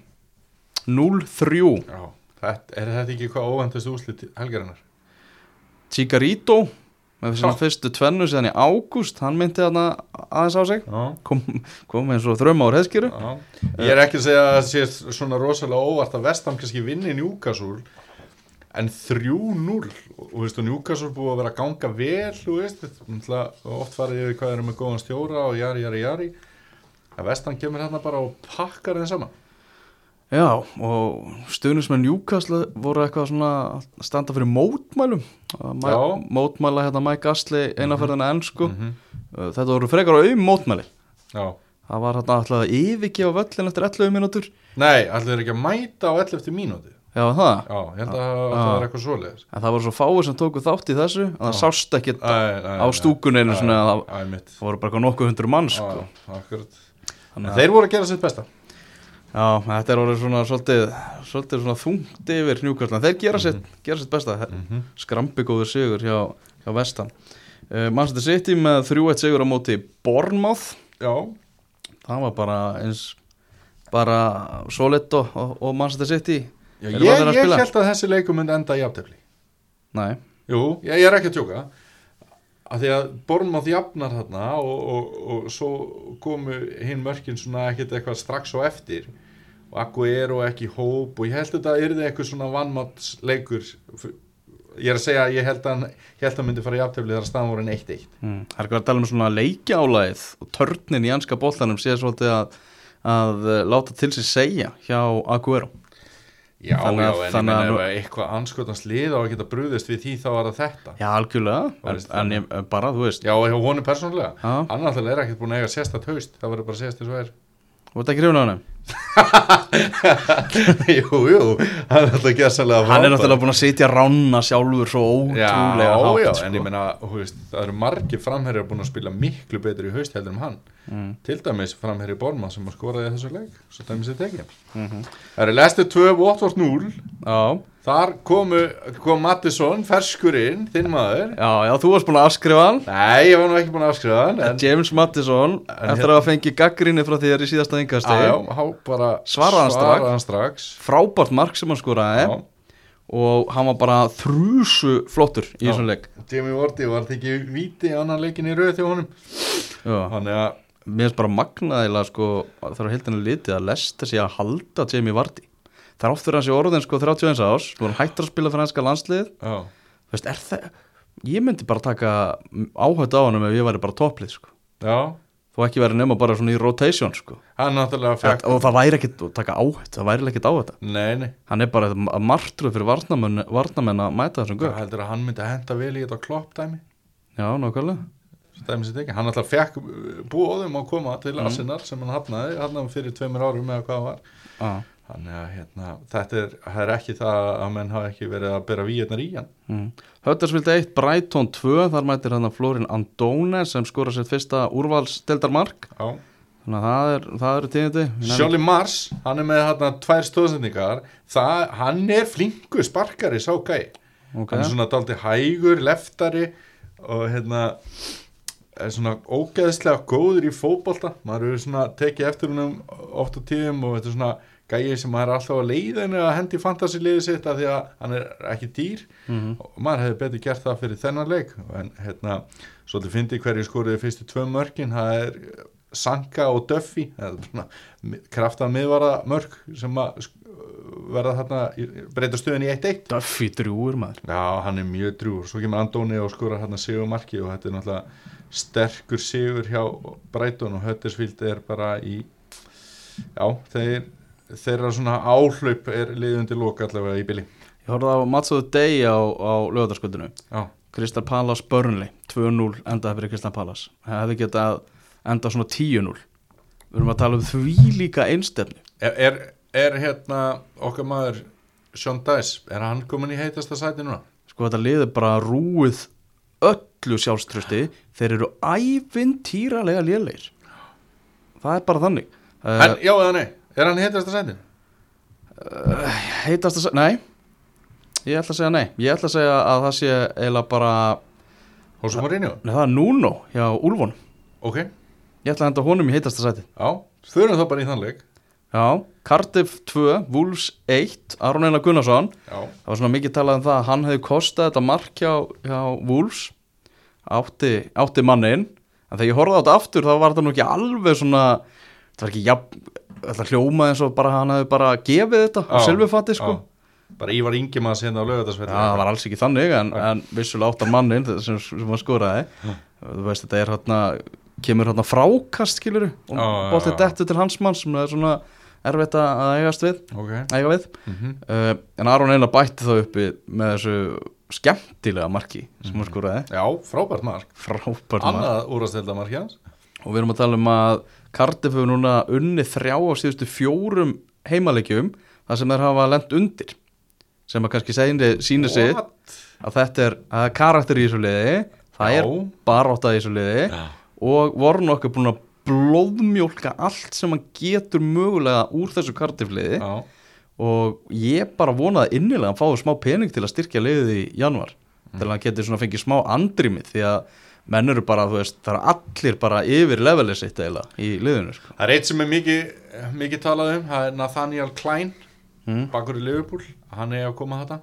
0-3 já þetta, Er þetta ekki hvað óvæntast úslit helgarinnar? Chigarito með svona fyrstu tvennu síðan í ágúst hann myndi þarna aðeins á sig. Já. Kom, kom eins og þrömm á reyðskýru Já. Ég er ekki að segja að það sé svona rosalega óvart að Vestham kannski vinni Newcastle en 3-0 og þú veist og Newcastle búið að vera að ganga vel veist, oft farið yfir hvað erum með góðan stjóra og jari, jari, jari. Að Vestham kemur hérna bara og pakkar þeim saman Já, og stuðnismenn Newcastle voru eitthvað svona að standa fyrir mótmælum. Mæ, mótmæla hérna Mike Astley einaferðina mm ennsku Mhm. þetta voru frekar á auðum mótmæli. Já. Það var hérna alltaf að yfirgefa völlin eftir 11 mínútur. Nei, allir er ekki að mæta á 11 mínúti Já, það, Já, ég held að það var eitthvað svoleiðis. En það voru svo fáir sem tóku þátt í þessu að það sást ekki á að það, voru bara nokkuð hundur mann sko. Þannig að- þeir voru að gera sitt besta Já, þetta er orðið svona svolítið, svolítið svona þungt yfir en þeir gera sitt, gera sitt besta. Mhm. skrambi góður sigur hjá, hjá Vestan. Uh, Manchester City með 3-1 sigur á móti Bournemouth. Já, það var bara eins bara Solid og, og, og Manchester City Já, Eru ég, ég held að þessi leikum myndi enda í aftefli Nei, Jú, ég, ég er ekki að tjóka að því að Bornmáð jafnar þarna og, og, og svo komu hinn mörkin svona ekkert eitthvað strax á eftir. Og Akku er og ekki hóp og ég held þetta yrði eitthvað svona vannmatsleikur ég er að segja að ég held að hann að myndi fara í aftöfli þegar staðan voru en 1-1 Mm. Það er ekki að tala um svona leikjálaðið og törnin í anska boltanum sé svolítið að, að láta til sig segja hjá Aguero Já, Þannig já, að- en ég þannig að ef eitthvað anskotans lið á að geta brúðist við því þá var það þetta. Já, algjörlega, en, en ég, bara, þú veist. Já, og hjá honum persónulega. Já. Alltaf er ekkert búin að eiga sérstætt haust Það verður bara að sést þess og er. Ert ekki hrifun á hann *laughs* Jú, jú, hann er alltaf gæsalega Hann er náttúrulega búin að sitja rána sjálfur svo ótrúlega já, hátt já, sko. en ég þú veist, það eru margir framherjar búin að spila miklu betur í haust heldur en hann. Mm. Til dæmis framherji Borma sem að skoraði þessu leik Svo dæmis er tekið Mhm. Það eru Lester 2, Watford 0 Já, Þar komu, kom Mattisson, ferskurinn, þinn maður. Já, já, þú varst búin að afskrifa hann. Nei, ég var nú ekki búin að afskrifa hann en, James Mattisson, eftir að hafa fengið gaggrinni frá þér í síðasta há bara Svaraði hann strax. svaraði hann strax. Frábært mark sem hann skoraði. Já. og hann var bara þrúsu flottur í Já. þessum leik. Jamie Vardy var tekið víti annan leikin í rauð til honum. Þannig að Mér finnst bara magnaðilega sko þar á heildinu litið að lesta sig að halda Jamie Vardy. Það er oft fyrir hans í orðin sko 31 ás Nú er hættur að spila fyrir hanska landslið Þú veist, er það Ég myndi bara taka áhætt á hann ef ég væri bara topplið sko. Já Þú ekki verið nema bara svona í rotation sko. Fekk Og það væri ekkit að taka áhætt Það væri ekkit áhætt Nei, nei. Hann er bara að martruð fyrir varnamenn, varnamenn að mæta þessum að hann myndi henda vel í þetta kloppdæmi Já, nákvæmlega. Hann alltaf fekk búðum að koma til Mm. Arsenal sem hann hafnaði, hann fyrir tveimur árum eða hvað var. Ah. Þannig að hérna, þetta er, er ekki það að menn hafa ekki verið að bera víðarnar í hann. Mm. Höttersvild 1, Brighton 2 Þar mætir hann að Florin Andone sem skora sér fyrsta úrvalsdeldarmark Já. Þannig að það, er, eru tíðindi. Sjóli Mars, hann er með hérna tvær stóðsendingar, hann er flinkur sparkari sá gæi. Ok. hann er svona daldi hægur, leftari og hérna er svona ógeðslega góður í fótbolta. Maður eru svona tekið eftir húnum oft á tíðum og þetta er svona gæi sem maður er alltaf á leiðinu að hendi fantasiliði sitt af því að hann er ekki dýr. Mhm. og maður hefði betur gert það fyrir þennan leik. En hérna, svolítið fyndi hverju skoriði fyrstu tvö mörkin, það er Sanka og Duffy það er svona krafta miðvara mörk sem að sk- verða þarna breyta stöðin í 1-1 Duffy drúur maður. Já, hann er mjög drúur, svo kemur Andóni og skorar hérna sigur marki og þetta er náttúrulega sterkur sigur hjá Brighton og Huddersfield er bara í já, þeir þeirra svona áhlaup er liðundi loka allavega í bili. Ég horfði á the Day á, á lögðarskvöldinu Já, Crystal Palace Burnley 2-0 endaði fyrir Crystal Palace. Það hefði getað enda svona 10-0 Við erum að tala um því líka einstefni er, er, er hérna okkar maður Sean Dice, er hann komin í heitasta sæti núna? Sko þetta liður bara rúið öllu sjálfströsti Þeir eru ævintýralega lélegir. Það er bara þannig. Uh, En, já eða nei, er hann í heitasta sæti? Heitast að segja, nei. Ég ætla að segja nei. Ég ætla að segja að það sé eiginlega bara Hósum Mourinho? Nei, það er Nuno hjá Úlfon. Ok, Ég ætla að henda honum í heitasta sæti já, förum þá bara í þann leik. Já, Cardiff 2, Wolves 1 Aron Einar Gunnarsson. Já, Það var svona mikið talað um það að hann hefði kostað þetta mark hjá, hjá Wolves. Átti, átti mannin en þegar ég horfði á þetta aftur þá var þetta nú ekki alveg svona það var ekki jafn, þetta hljómaði eins og bara hann hefði bara gefið þetta á Já, silfurfatti sko. já. Bara Ívar Ingemanns hérna á Já, lögatarsvelli það var alls ekki þannig en, en vissulega áttar mannin sem, sem hann skoraði. Þú veist þetta er hérna kemur hérna frákast skiluru og bóttið dettu til hans mann sem er svona erfitt að eigast við Ok, eiga við. Mhm. Uh, en Aron Einar bætti þá uppi með þessu skemmtilega marki sem hann skoraði. Já, frábært mark. Frábært mark. Annað úrastelda mark hans og við erum að tala um að Cardiff hefur núna unni þrjá á síðustu fjórum heimaleikjum þar sem þeir hafa lent undir. Sem að kannski segni, sýnir sig að þetta er, að er karakter í þessu liði það Já. er barátta í þessu liði Já. og voru nokkuð búin að blóðmjólka allt sem hann getur mögulega úr þessu Cardiff liði. Já, og ég bara vonaði innilega að hann fái smá pening til að styrkja liðið í januar til að hann geti svona fengið smá andrimið því að menn eru bara, þú veist, það eru allir bara yfir levelið sitt eiginlega í liðinu sko. Það er eitt sem er mikið, mikið talað um, það er Nathaniel Klein, Mm. bakur í Liverpool, hann er að koma þetta.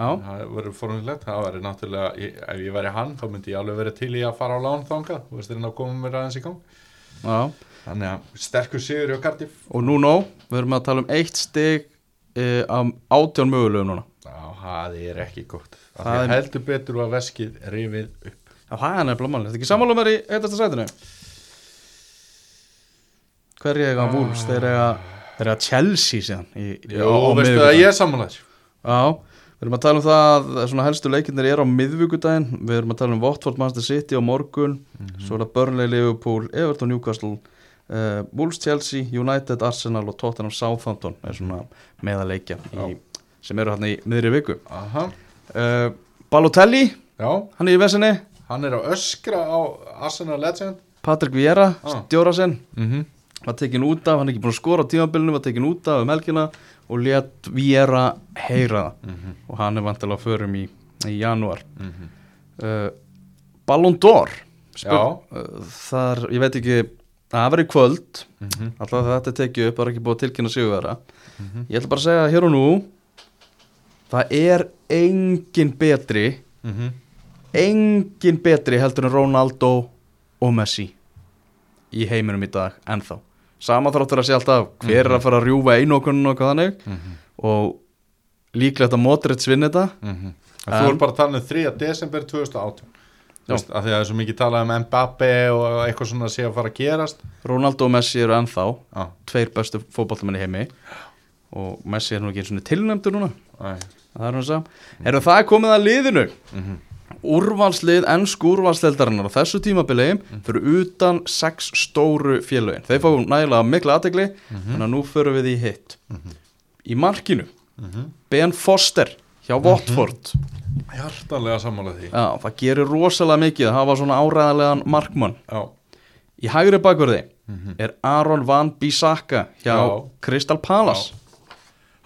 Já, Það verður formulegt, það verður náttúrulega, ef ég væri hann, þá myndi ég alveg verið til í að fara á lán þangað, þú veist, þeir að koma mér aðeins í gang. já Þannig að sterkur sigur hjá Cardiff. og nú nó, við erum að tala um eitt stig e, af átján mögulegum núna Já, það er ekki gott Það Það er- heldur betur að veskið rifið upp Já, það er málið. Þetta ekki sammála mér í eitasta sætinu? Hverju eiga Ah. Wolves? Þeir eiga, þeir eiga Chelsea síðan. Í, Já, á veistu miðvikudaginn. að ég er sammálaður Já, við erum að tala um það að svona helstu leikinnir er á miðvíkudaginn. Við erum að tala um Watford, Manchester City á morgun. Svo er það Burnley, Liverpool, Everton, Newcastle, uh, Wolves, Chelsea, United, Arsenal og Tottenham, Southampton er svona meðaleikja sem eru hérna í miðri viku. Aha. Uh, Balotelli, Já, hann er í vesinni. Hann er að öskra á Arsenal Legend. Patrik Vieira, Ah. stjóra sinn. Mm -hmm. var tekin út af, hann er ekki búin að skora á tímabilinu var tekin út af um helgina og let Vieira heyra. Það og hann er vantilega að förum í, í janúar. Uh, Ballon d'Or. Uh, þar, ég veit ekki það í kvöld. Mhm. alltaf þetta tekið upp, það er ekki búið að tilkynna sig vera ég ætla bara að segja hér og nú það er engin betri Mhm. Engin betri heldur en Ronaldo og Messi í heiminum í dag ennþá. Sama þráttur að sé alltaf hver er að fara að rjúfa einokunum og hvað þannig og líklegt að Modric vinni þetta. En En- Þú er bara að tala um 3. desember 2018 Þú Já. veist, af því að það er svo mikið talað um Mbappe og eitthvað svona sé að fara að gerast. Ronaldo og Messi eru ennþá Já, tveir bestu fótballtamenn í heimi og Messi er nú ekki eins og tilnæmdur núna. Æ. það er hann að segja Erum það komið að liðinu. Mhm. Úrvalslið ennsku úrvalsleildarinnar á þessu tímabili fyrir utan sex stóru félögin. Þeir fá nægilega mikla aðtegli en að nú förum við í hitt. Í markinu Ben Foster hjá Watford. Hjartanlega sammála því. Já, það gerir rosalega mikið að hafa svona áræðanlegan markmann. Já, í hægri bakverði er Aron Van Bissaka hjá Já. Crystal Palace.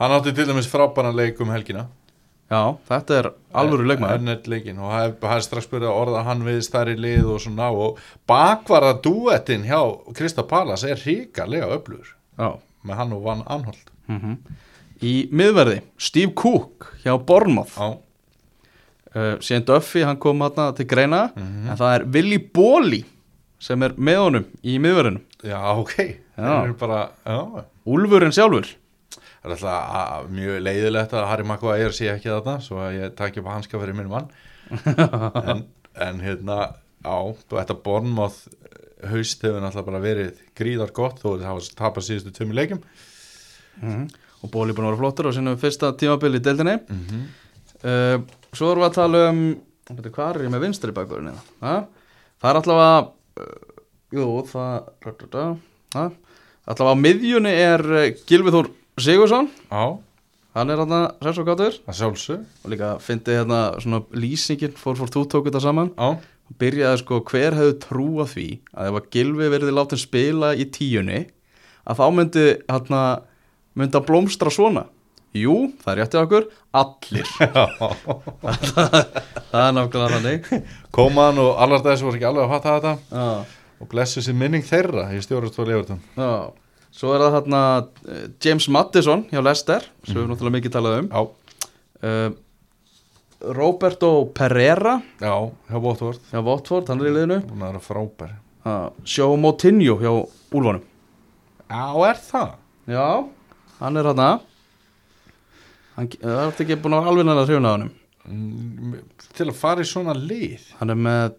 Hann átti til dæmis frábæran leik um helgina Já, þetta er alvöru leikmaður. Ernett leikin og það er- strax byrjað að orða hann við stærri lið og svona og bakvarða dúettin hjá Krista Palas er ríkalega öflugur. Já. Með hann og Van Anholt mm Í miðverði, Steve Cook hjá Bournemouth. Já, uh, síðan Duffy, hann kom hérna til greina Mhm. en það er Willy Bóli sem er með honum í miðverðinu já ok. Það er bara, já. Úlfurinn sjálfur Það er alltaf að- mjög leiðilegt að Harry Maguire sé ekki þarna svo að ég taki upp hanska fyrir minn mann. *laughs* En, en hérna á, þetta Bournemouth haust hefur náttúrulega bara verið gríðar gott þó að það hafa tapast síðustu tömmi leikum og Bóli búin að vera flottur á sínum fyrsta tímabili í deildinni. Mm uh, Svo erum við að tala um hvað er ég með vinstri bakverðin það? það er allavega uh, jú, það allavega á miðjunni er Gylfi Þór Sigursson Já, hann er hérna hress og gátur það sjálfsög og líka fyndi hérna svona lýsingin fór fór þú tók þetta saman. Já, byrjaði sko hver hefði trúa því að ef að Gylfi verði látið spila í tíunni að þá myndi hérna myndi að blómstra svona? Jú, það er réttið okkur, allir. *laughs* Það er nákvæmlega þannig. Komaðan og allar þessu voru ekki alveg að fatta þetta. Já, og blessu sér minning þeirra í stjórnastóli Evertón já Svo er það eh, James Maddison hjá Leicester sem við náttúrulega mikið talað um. Uh, Roberto Pereira. Já, hjá Votvort hjá Watford, hann er í liðinu. Búin að vera frábær. Uh, Sjó Motinho hjá Úlfanum Já, er það? Já, hann er þarna. Hann það er ekki búin að vera alveg næra hrjóna á hann Mm, Til að fara í svona lið? Hann er með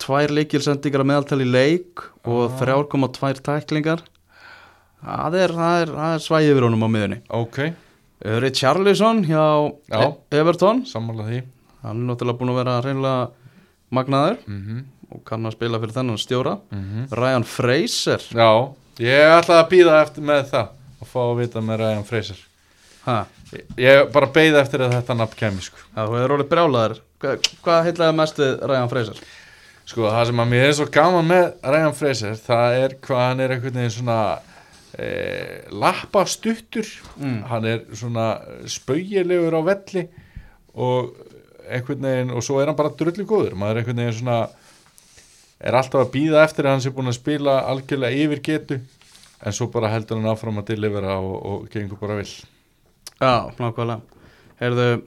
tvær leikilsendingar að meðaltali leik og 3,2 tæklingar Það er, það er, það er svæðið yfir honum á miðunni Ok, Uh, Richarlison hjá Já. E- Everton. Sammála því. Hann er náttúrulega búin að vera reynilega magnaður mm og kann að spila fyrir þennan stjóra. -hmm. Ryan Fraser. Já, ég ætlaði að býða eftir með það og fá að vita með Ryan Fraser. Ha, Ég, bara beið eftir að þetta nafn kemi sko. Það hefur orðið brjálaður. Hva, Hvað heitlaði mest við Ryan Fraser? sko, það sem að mér er svo gaman með Ryan Fraser, það er hvað hann er einhvern veginn svona e, lappastuttur Mm. hann er svona spaugilegur á velli og einhvern veginn, og svo er hann bara drullu góður, maður er einhvern veginn svona er alltaf að býða eftir að hann sé búin að spila algjörlega yfir getu en svo bara heldur hann áfram að delivera og, og gengur bara vill Já, nákvæmlega. Heyrðu,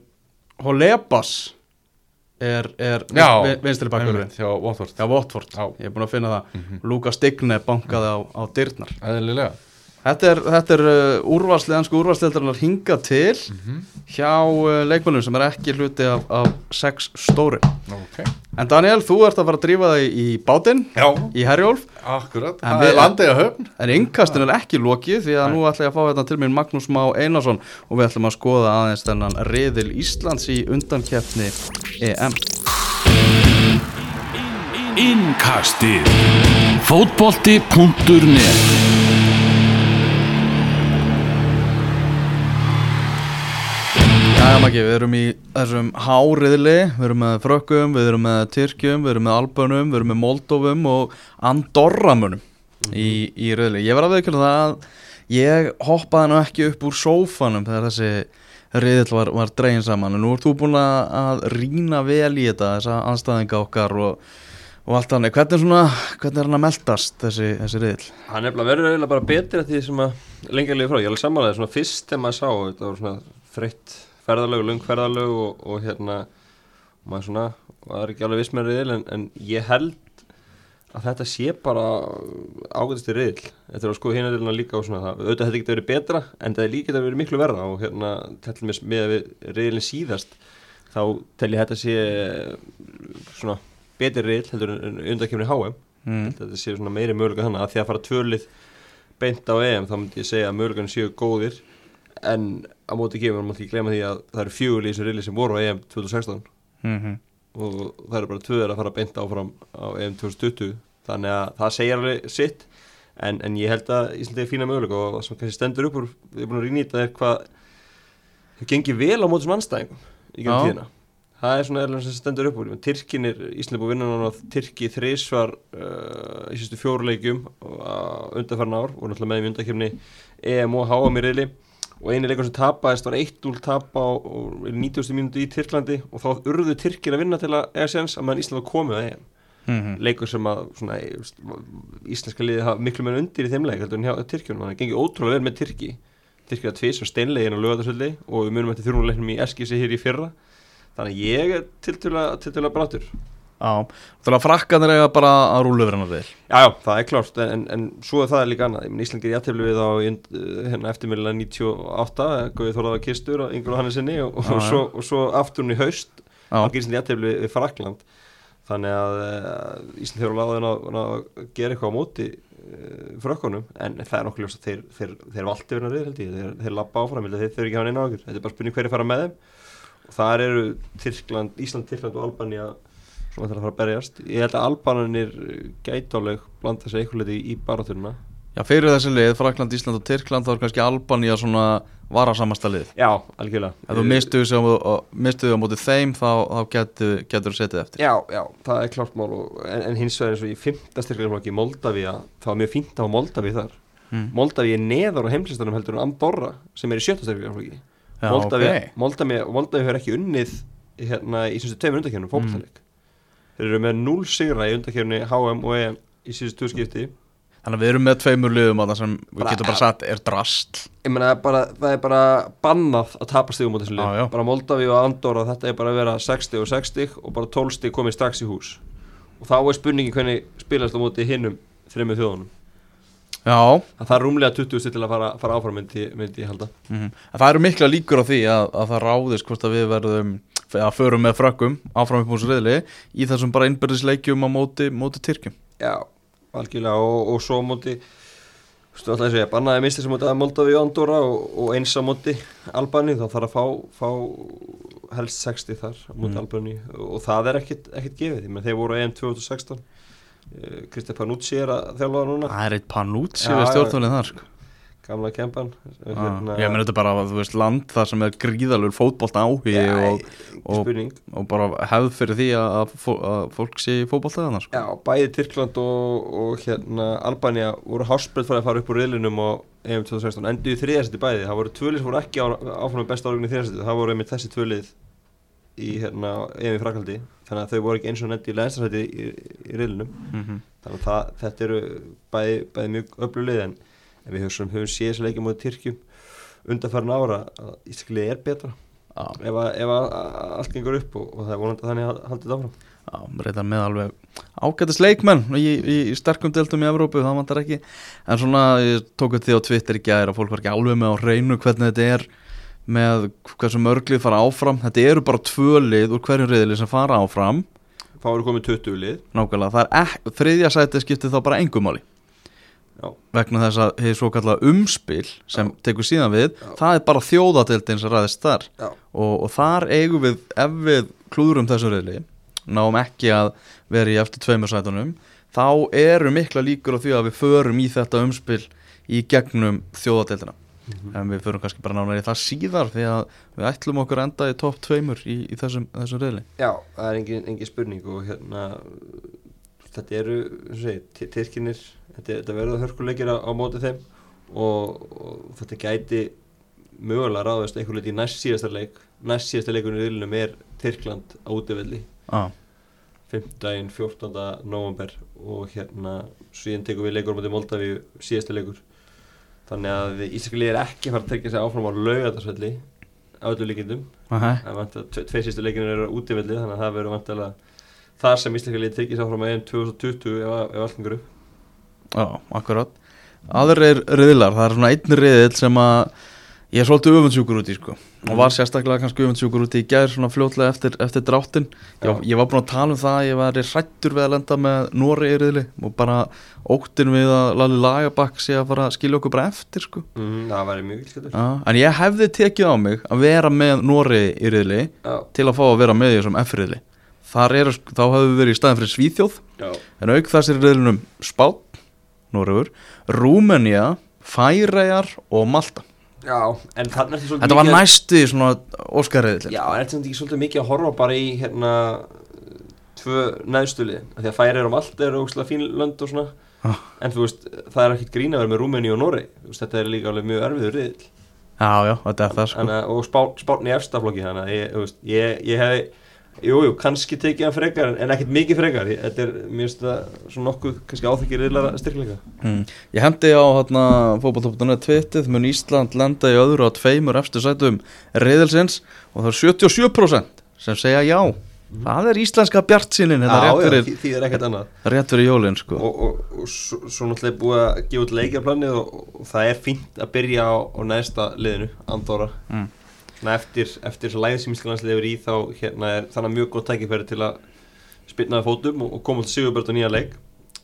Holebas er, er Já, vin- vinstri bakverði Einmitt, hjá Watford. Já, Watford, Já. ég er búin að finna það. Lukas Digne bankaði á, á dyrnar. Eðlilega Þetta er, þetta er uh, úrvarslið, ansku úrvarsliðarnar hinga til hjá uh, leikmönnum sem er ekki hluti af, af sex stóri. Ok. En Daniel, þú ert að fara að drífa þig í bátinn, Já, í Herjólf, akkurat. En Það er landið að höfn. en innkastin er ekki lokið því að nú ætla ég að fá þetta til mér Magnús Má Einarsson og við ætlum að skoða aðeins þennan riðil Íslands í undankeppni EM. Innkastið. Fótbolti.net Jæja Maggi, við erum í þessum háriðli, við erum með frökkum, við erum með Tyrkjum, við erum með Albönum, við erum með Moldovum og Andorramunum í, í riðli. Ég var að veikja það að ég hoppaði nú ekki upp úr sófanum þegar þessi riðil var, var dregin saman og nú ert þú búin að, að rýna vel í þetta, þessa anstæðinga okkar og, og allt þannig. Hvernig, er svona, hvernig er hann að meldast þessi, þessi riðil? Hann er eiginlega bara betri að því sem að lengja liði frá, ég alveg samanlega svona fyrst þegar maður sá, þetta var svona þreytt ferðalög, lung ferðalög og, og hérna maður svona, var ekki alveg viss með riðil en, en ég held að þetta sé bara ágæðist í riðil, þetta er að skoða riðilina líka og svona það, auðvitað þetta getur verið betra en það líka getur verið miklu verða og hérna tellum við með riðilin síðast þá tel ég þetta sé svona betri riðil heldur en undakefni HM Mm. þetta sé svona meiri möguleika þannig að því að fara tvölið beint á EM þá myndi ég segja að möguleikann séu góðir en á móti kemur maður ekki glemma því að það eru fjögur í þessu reyli sem voru á EM 2016 Mm -hmm. og það eru bara tvöður að fara beint áfram á EM 2020 þannig að það segir alveg sitt. En, en ég held að Íslandi er fína möguleika og það sem kannski stendur upp úr við erum búin að þetta er hvað þau gengir vel á móti sem anstæðingum í Já. gegnum tíðina. Það er svona eðlum sem stendur upp úr. Tyrkin er Íslandi búin að vinna Tyrki þrísvar uh, í sérstu fjóruleikjum undanfarn ár og náttúrulega með og eini leikur sem tapaðist var 1-0 tapa á á 90. mínúti í Tyrklandi og þá urðu Tyrkir að vinna til að eiga séns að meðan Ísland var komið að EM. Mm leikur sem að svona, veist, íslenska liði hafa miklu meira undir í þeim leik heldur en hjá Tyrkjunum, þannig að gengið ótrúlega vel með Tyrki. Tyrkir að tvís og steinlegin og lögatarsöldi og við munum eftir þjórnuleiknum í Eskisi hér í fyrra. Þannig ég er tiltölulega brátur Já, þannig að frakkanir eiga bara að rúlu yfir hennar riðil. Já, já, það er klárt, en, en svo er það líka annað, ég menn Ísland gerir jættefli við á ind- hérna eftirmjölulega 98 Guðið Þorðaða Kistur og Ingur Hannesinni og, og, svo, og svo afturinn í haust Já. þá gerir Ísland jættefli við Frakland þannig að uh, Ísland hefur láðin að, að gera eitthvað á móti uh, frökkunum, en það er nokkuð ljóst að þeir, þeir, þeir valdi verið að held ég, þeir, þeir lappa áfram, ég að þeir þurfi ekki að hafa neina ágjur þetta er bara spurning hverju fara með þeim. Og þar eru Tyrkland, Ísland, Tyrkland og Albania sem ætlar að fara að berjast ég held að Albananir gætáleg blanda sig eitthvað leiti í, baraturina Já, fyrir þessi lið, Frakland, Ísland og Tyrkland þá er kannski Albanía svona varasamasta lið. Já, algjörlega Ef þú mistuðu á, á- á móti þeim þá, þá getur, þú setið eftir. Já, já, það er klart mál og, en, en hins vegar eins og í fymta styrkleikmarki Moldavíja, það var mjög fínt að hafa Moldavíð þar Mm. Moldavíð er neðar á heimlistanum heldur en Andorra sem er í sjötta styrkleikmarki Já, Moldavíð ok. Moldavíð Moldavíð hefur ekki unnið hérna, í síðustu tveimur undakefnum fókbaltaleik Þeir eru með 0 sigra í undakefni HM og EM í síðustu tvö skipti. Þannig að við erum með tveimur liðum að það sem við getum bara sagt er drast. Ég meina, það er bara, það er bara bannað að tapa stigum á þessu Já, já. lið Bara Moldavíð og Andorra, þetta er bara að vera 60 og 60 og bara 12 stig komið strax í hús. Og þá er spurningi hvernig spilast á móti hinnum þreymur þjóðunum. Já, að það er rúmlega 20 stig til að fara, fara áfram myndi, ég halda. Mm en það eru mikla líkur á því að, að það ráðist hvort að við verðum að förum með frökkum áfram upp mús riðli í þessum bara innbyrðisleikjum á móti, móti Tyrkjum. Já, algjörlega og, og svo á móti Stu alltaf að segja, bannaði misti sem móti að Moldavi og Andorra og, og eins á móti Albani þá þarf að fá, fá helst 60 þar á móti Mm. Albani og, og það er ekkit, ekkit gefið, menn þeir voru á EM 2016 Kristef Panucci er að þjálfa núna, Það er eitt Já, við stjórnvölinn þar sko. Gamla kempan. Hérna, ég meni þetta bara þú veist, land þar sem er gríðalur fótbolta áhugi og, og, spurning. og bara hefð fyrir því að, að, fó, að fólk sé í fótbolta þannig sko. Já, bæði Tyrkland og, og hérna Albania voru hásbreytt fyrir að fara upp úr riðlinum á EM 2016 endur í þriðarsætti bæði, það voru tvölið sem voru ekki á, áfram besta álugunni í þriðarsætti, það voru einmitt þessi tvölið í hérna EM í Frakaldi þannig að þau voru ekki eins og nefndi í læðarsætti í, í riðlinum. Mm -hmm. þannig að það, þetta eru bæði, bæði mjög öflulið en, við höfum, höfum séð þessi leikjum á Tyrkjum undanfærin ára að Íslandið er betra. Já, ef, að, ef að allt gengur upp og, og það er vonandi að þannig að haldið áfram. Já, reyndar með alveg ágætis leikmenn í, í, í sterkum deltum í Evrópu, það vantar ekki. En svona, ég tók þetta því á Twitter í gæðir að fólk var ekki alveg með á hreinu hvernig þetta er með hversu mörglið fara áfram. Þetta eru bara tvö lið úr hverjum reyðli sem fara áfram. Þá eru komið 20 lið. Nákvæmlega, það er ek, þriðja sæti skiptir þá bara engum máli Já. vegna þess að hefur svo kallar umspil sem tekur síðan við Já. það er bara þjóðadeildin sem ræðist þar Já. og, og þar eigum við ef við klúðurum þessu reyðli náum ekki að vera í eftir tveimur sætunum þá eru mikla líkur á því að við förum í þetta umspil í gegnum þjóðadeildina en við förum kannski bara nánar í það síðar því að við ætlum okkur enda í topp tveimur í, í þessum, þessum reyðli Já, það er engin, engin spurning og hérna þetta eru, eins og segi, Tyrkinir þetta, þetta verður hörkuleikir á, á móti þeim og, og þetta gæti mögulega ráðast einhver leiti í næst síðasta leik næst síðasta leikunni í viljunum er Tyrkland á útivelli ah. 15. 14. november og hérna síðan tekum við leikur á móti Moldavíu síðasta leikur þannig að Íslandski lið er ekki fara að tekja sig áfram á laugadarsvelli á öllu líkindum okay. Það vant að tve- tveir sístu leikinu eru útivelli þannig að það verður vantilega það sem liði tekið sér áfram að EM 2020 ef, ef allt gengur upp Já, akkurat. Aðrir riðlar, það er svona einn riðil sem að ég er svolítið öfundsjúkur út í sko. Og var sérstaklega kannski öfundsjúkur út í gær svona fljótlega eftir, eftir dráttin Já. ég var búin að tala um það að ég var hrættur við að lenda með Nóri í riðli og bara óttin við að Lali Lagabakk sé að fara að skilja okkur bara eftir sko. Mm, það væri mjög vilskjöldur Já, en ég hefði tekið á mig að vera með Nóri í riðli já, til að fá að vera með því sem F-riðli þá hefðu við verið í staðin fyrir Svíþjóð. Já, En auk þess er riðlunum Spán, Noregur, Rúmenía, Færejar og Malta. já en þannig er þetta svolítið Þetta var mikið næstu svona Óskarriðil. já, en þetta er svolítið mikið að horfa bara í hérna tvö næðstuli því að færi og allt eru ógslag fín lönd og svona Ah. en þú veist, það er ekkert grín að vera með Rúmeni og Norri veist, þetta er líka alveg mjög erfiður riðil Já, já, þetta er það sko. Að- og spán í efstaflokki þannig að ég, veist, ég, ég hefði jú, jú, kannski tekið hann frekar en ekkert mikið frekar, þetta er mér finnst það svona nokkuð, kannski áþykir riðlara styrkleika Mm. Ég hendi á hérna, fótballtopptunni tvittið, mun Ísland lenda í öðru á tveimur eftir sætum riðilsins og það er 77% sem segja já. Það er íslenska bjartsýnin, þetta er já, rétt já, fyrir, því, því er ekkert annað rétt fyrir jólinn sko. og, og, og svo, svo náttúrulega er búið að gefa út leikjarplanið og, og það er fínt að byrja á, á næsta liðinu, Andorra Mm. Svona eftir, eftir svo læðið sem Íslandslið er í þá hérna er þannig mjög góð tækifæri til að spilnaði fótum og, koma til Sigurbjörn og nýja leik.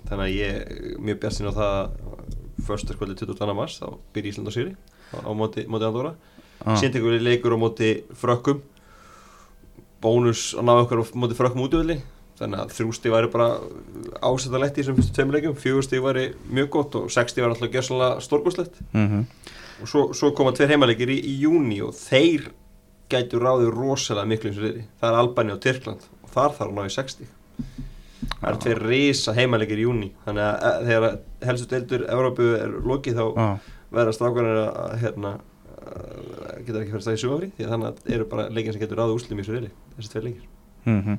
Þannig að ég er mjög bjart á það að förstarskvöldi 22. mars þá byrja Ísland á Sýri á, á móti, móti Andorra. Ah. við leikur á móti frökkum. Bónus að ná okkur á móti frökkum útvöldi þannig að þrjústi væri bara ásættalegt í þessum fyrstu tveim leikum fjögursti væri mjög gott og sexti væri alltaf gjössalega stórgóðslegt Mm og svo, svo koma tveir heimaleikir í, í júni og þeir gætu ráðið rosalega miklu eins og þeirri það er Albani og Tyrkland og þar þarf að ná í 60 það eru tveir risa heimaleikir í júni þannig að þegar helstu deildur Evrópu er lokið þá ah. verða strákarnir að, hérna geta ekki fyrir stað í sumafrí því að þannig að eru bara leikir sem getur ráðið úslim í þessu reyli þessi tveir leikir. Mm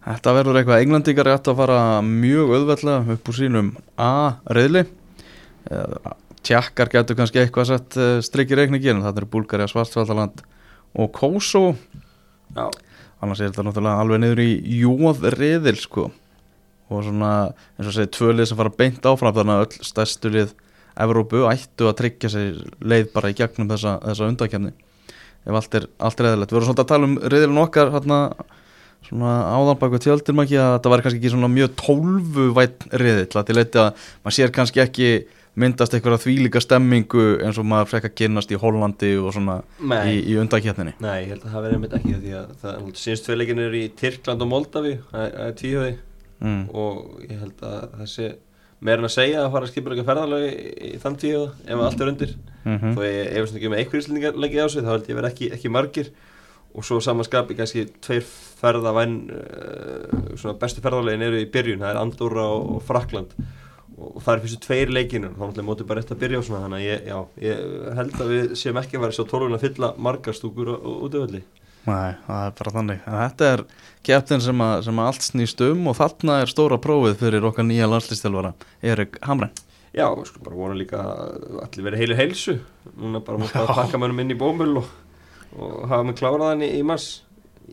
Þetta verður eitthvað englendingar rétt að fara mjög auðveldlega upp úr sínum A-reyðli Tjakkar getur kannski eitthvað sett strikki reikningin en þetta eru Búlgaria, Svartfjaldaland og Kosovo Já, annars er þetta náttúrulega alveg niður í jóð-reyðil sko. Og svona eins og segir tvölið sem fara beint áfram þannig að öll stærstu lið Evrópu ættu að tryggja sér leið bara í gegnum þessa, þessa undakefni ef allt er, allt er eðlilegt. Við vorum svona að tala um reyðilin okkar hérna svona áðan baku tjöldir maður ekki að þetta var kannski ekki svona mjög tólfuvætt reyðill að til leiti að maður sér kannski ekki myndast eitthvað þvílíka stemmingu eins og maður frekka kynast í Hollandi og svona Nei. í, í undakefninni nei, ég held að það verði einmitt ekki því að það sínst tveir leikir eru í Tyrkland og Moldavi er- er tvíhjóði mm. og ég held að það sé meira en að segja að fara að skipa eitthvað ferðalög í, í þann tvíhjóða ef allt er undir. Mm þó ég efast ekki með einhverjum íslendingar leikið á sig þá held ég verði ekki, ekki margir. Og svo samanskapi kannski tveir ferðavæn uh, svona bestu ferðalögin eru í byrjun það er Andorra og, og Frakland og, það er fyrstu tveir leikinu þá náttúrulega móti bara eftir að byrja á svona þannig að ég, já, ég held að við séum ekki að vera svo tólun að fylla margar stúkur út af öllu Nei, það er bara þannig. En þetta er keppnin sem, sem að allt snýst um og þarna er stóra prófið fyrir okkar nýja landslýstjálfara, Erik Hamren. Já, við skulum bara vona líka að allir verið heilu heilsu. Núna bara múið að pakka mönnum inn í bómul og og hafa með kláraðan í, í mars.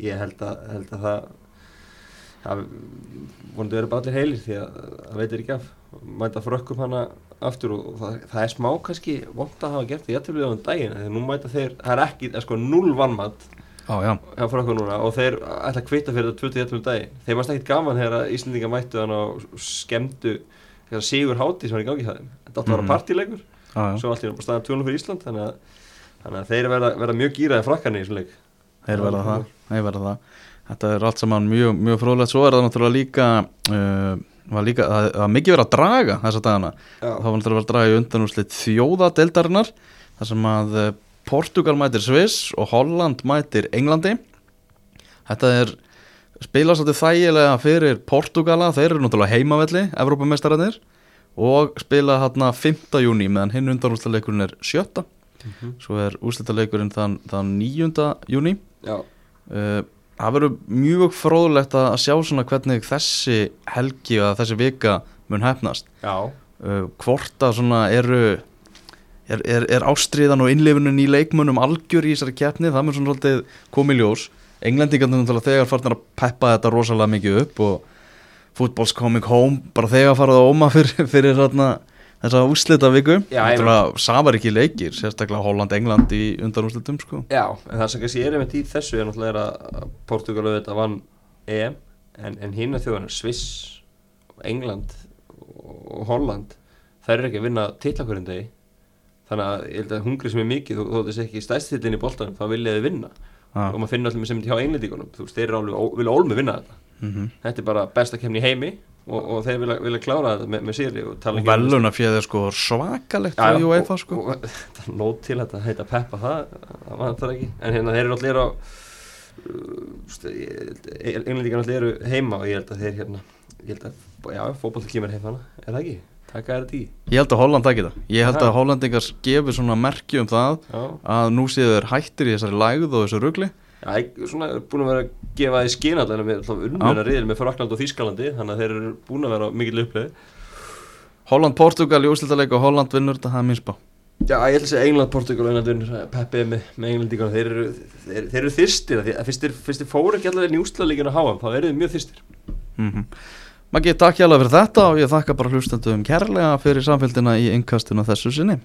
Ég held að, held að það það vonandi verið bara allir heilir því að það veitir ekki af mæta frökkum hana aftur og, og það, það er smá kannski vond að hafa gert því að á um daginn þegar nú mæta þeir, það er ekki, það er sko null vannmatt Já, já, hjá frökkum núna og þeir ætla að kvita fyrir þetta 21 um daginn. Þeir varst ekkit gaman þegar Íslandinga mættu hann skemmtu þegar Sigur Hátti sem var í gangi það þetta átti að vera Mhm. já. svo allt í náttúrulega tjónum fyrir Ísland þannig að, þannig að þeir verða, verða mjög gýraði frakkarni í þessum leik. Þeir verða var líka, það var mikið verið að draga þessa dagana Já. Það var náttúrulega að draga í undanúslit þjóðadeildarinnar þar sem að uh, Portugal mætir Sviss og Holland mætir Englandi Þetta er spila svolítið þægilega fyrir Portugala, þeir eru náttúrulega heimavelli Evrópumestararnir og spila hérna 5. júni meðan hinn undanúsleikurinn er 7. Svo er úrslitaleikurinn þann, þann 9. júni Já, Uh, það verður mjög fróðlegt að sjá svona hvernig þessi helgi eða þessi vika mun hefnast já, uh, hvort að svona eru er, er, er ástriðan og innleifunin í leikmunum algjör í þessari keppni? Það mun svona svolítið komið ljós. Englendingarnir þegar farnar að peppa þetta rosalega mikið upp og football's coming home bara þegar farið að óma fyrir, fyrir þarna, þessa úrslita viku samar ekki leikir sérstaklega Holland-England í undan úrslitum sko. já en það sem kannski er einmitt í þessu er náttúrulega er að Portugal auðvitað vann EM en, en hinn að þjóðan Sviss, England og Holland þær eru ekki að vinna titlakurinn degi. Þannig að ég held að hungri sem er mikið þó þessi ekki stæðstillin í boltanum þá vilja þið vinna. Já. og maður finnur allir með sem hjá englendíkunum þú veist, þeir eru alveg, vilja ólmi vinna þetta. Mm þetta er bara besta kemni í heimi og, og þeir vilja, vilja klára þetta með, með sýri og og um- veluna fjöði sko svakalegt frá já, UEFA og- sko. og það er nót til þetta að heita Peppa það, það vantar ekki. En hérna þeir eru allir á englendingar allir eru heima og ég held að þeir hérna ég held að, já, fótbolti kemur heim hana er það ekki? Taka er þetta í? ég held að Holland taki það. Ég held að Hollandingar gefi svona merki um það Já, að nú þeir hættir í þessari lægð og þessu ég svona er búin að vera að gefa því skina allir með unnuna riðil með Frakland og Þýskalandi þannig að þeir eru búin að vera á mikill uppleið Holland-Portugal í úrslitaleik og Holland vinnur þetta, það er mín spá. Já, ég held að segja England, Portugal og England vinnur, Peppi er með, með Englandíkana þeir eru, þeir, þeir eru þyrstir af því að fyrst þeir, fyrst þeir fóru ekki allavega njúslalíkinu að háa þá eru mjög þyrstir. Mm -hmm. Maggi, takk hjá fyrir þetta og ég þakka bara hlustandum kærlega fyrir samfélgina í innkastinu þessu sinni